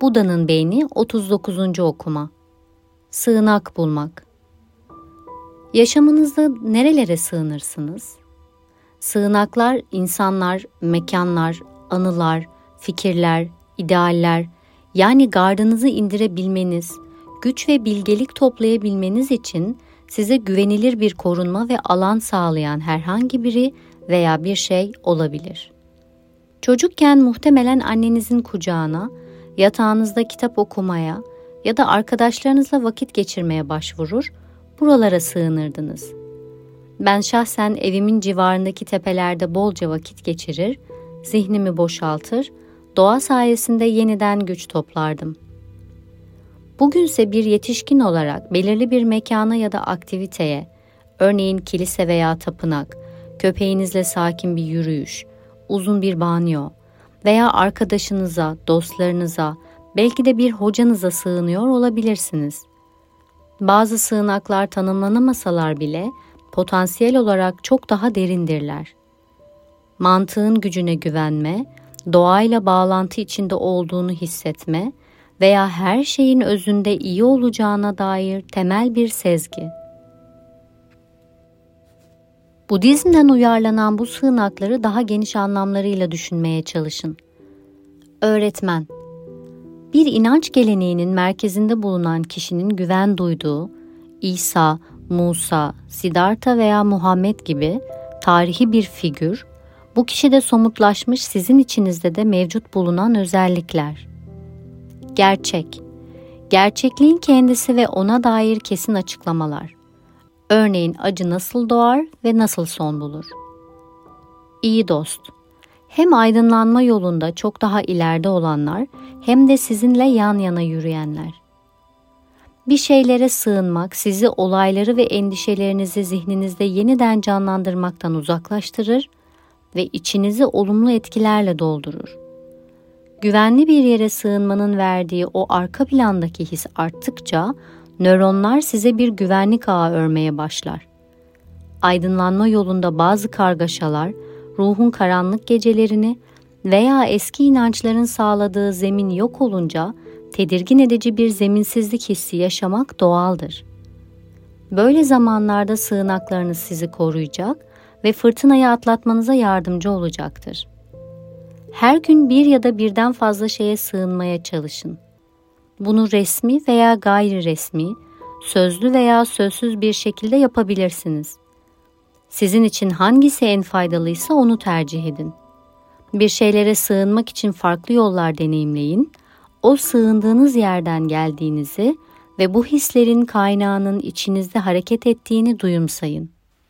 Buda'nın beyni 39. okuma. Sığınak bulmak. Yaşamınızda nerelere sığınırsınız? Sığınaklar insanlar, mekanlar, anılar, fikirler, idealler yani gardınızı indirebilmeniz, güç ve bilgelik toplayabilmeniz için size güvenilir bir korunma ve alan sağlayan herhangi biri veya bir şey olabilir. Çocukken muhtemelen annenizin kucağına, yatağınızda kitap okumaya ya da arkadaşlarınızla vakit geçirmeye başvurur, buralara sığınırdınız. Ben şahsen evimin civarındaki tepelerde bolca vakit geçirir, zihnimi boşaltır, doğa sayesinde yeniden güç toplardım. Bugünse bir yetişkin olarak belirli bir mekana ya da aktiviteye, örneğin kilise veya tapınak, köpeğinizle sakin bir yürüyüş, uzun bir banyo veya arkadaşınıza, dostlarınıza, belki de bir hocanıza sığınıyor olabilirsiniz. Bazı sığınaklar tanımlanamasalar bile potansiyel olarak çok daha derindirler. Mantığın gücüne güvenme, doğayla bağlantı içinde olduğunu hissetme veya her şeyin özünde iyi olacağına dair temel bir sezgi. Budizm'den uyarlanan bu sığınakları daha geniş anlamlarıyla düşünmeye çalışın. Öğretmen Bir inanç geleneğinin merkezinde bulunan kişinin güven duyduğu İsa, Musa, Siddhartha veya Muhammed gibi tarihi bir figür, bu kişide somutlaşmış sizin içinizde de mevcut bulunan özellikler. Gerçek Gerçekliğin kendisi ve ona dair kesin açıklamalar. Örneğin acı nasıl doğar ve nasıl son bulur? İyi dost. Hem aydınlanma yolunda çok daha ileride olanlar hem de sizinle yan yana yürüyenler. Bir şeylere sığınmak sizi olayları ve endişelerinizi zihninizde yeniden canlandırmaktan uzaklaştırır ve içinizi olumlu etkilerle doldurur. Güvenli bir yere sığınmanın verdiği o arka plandaki his arttıkça nöronlar size bir güvenlik ağı örmeye başlar. Aydınlanma yolunda bazı kargaşalar, ruhun karanlık gecelerini veya eski inançların sağladığı zemin yok olunca tedirgin edici bir zeminsizlik hissi yaşamak doğaldır. Böyle zamanlarda sığınaklarınız sizi koruyacak ve fırtınayı atlatmanıza yardımcı olacaktır. Her gün bir ya da birden fazla şeye sığınmaya çalışın. Bunu resmi veya gayri resmi, sözlü veya sözsüz bir şekilde yapabilirsiniz. Sizin için hangisi en faydalıysa onu tercih edin. Bir şeylere sığınmak için farklı yollar deneyimleyin. O sığındığınız yerden geldiğinizi ve bu hislerin kaynağının içinizde hareket ettiğini duyumsayın.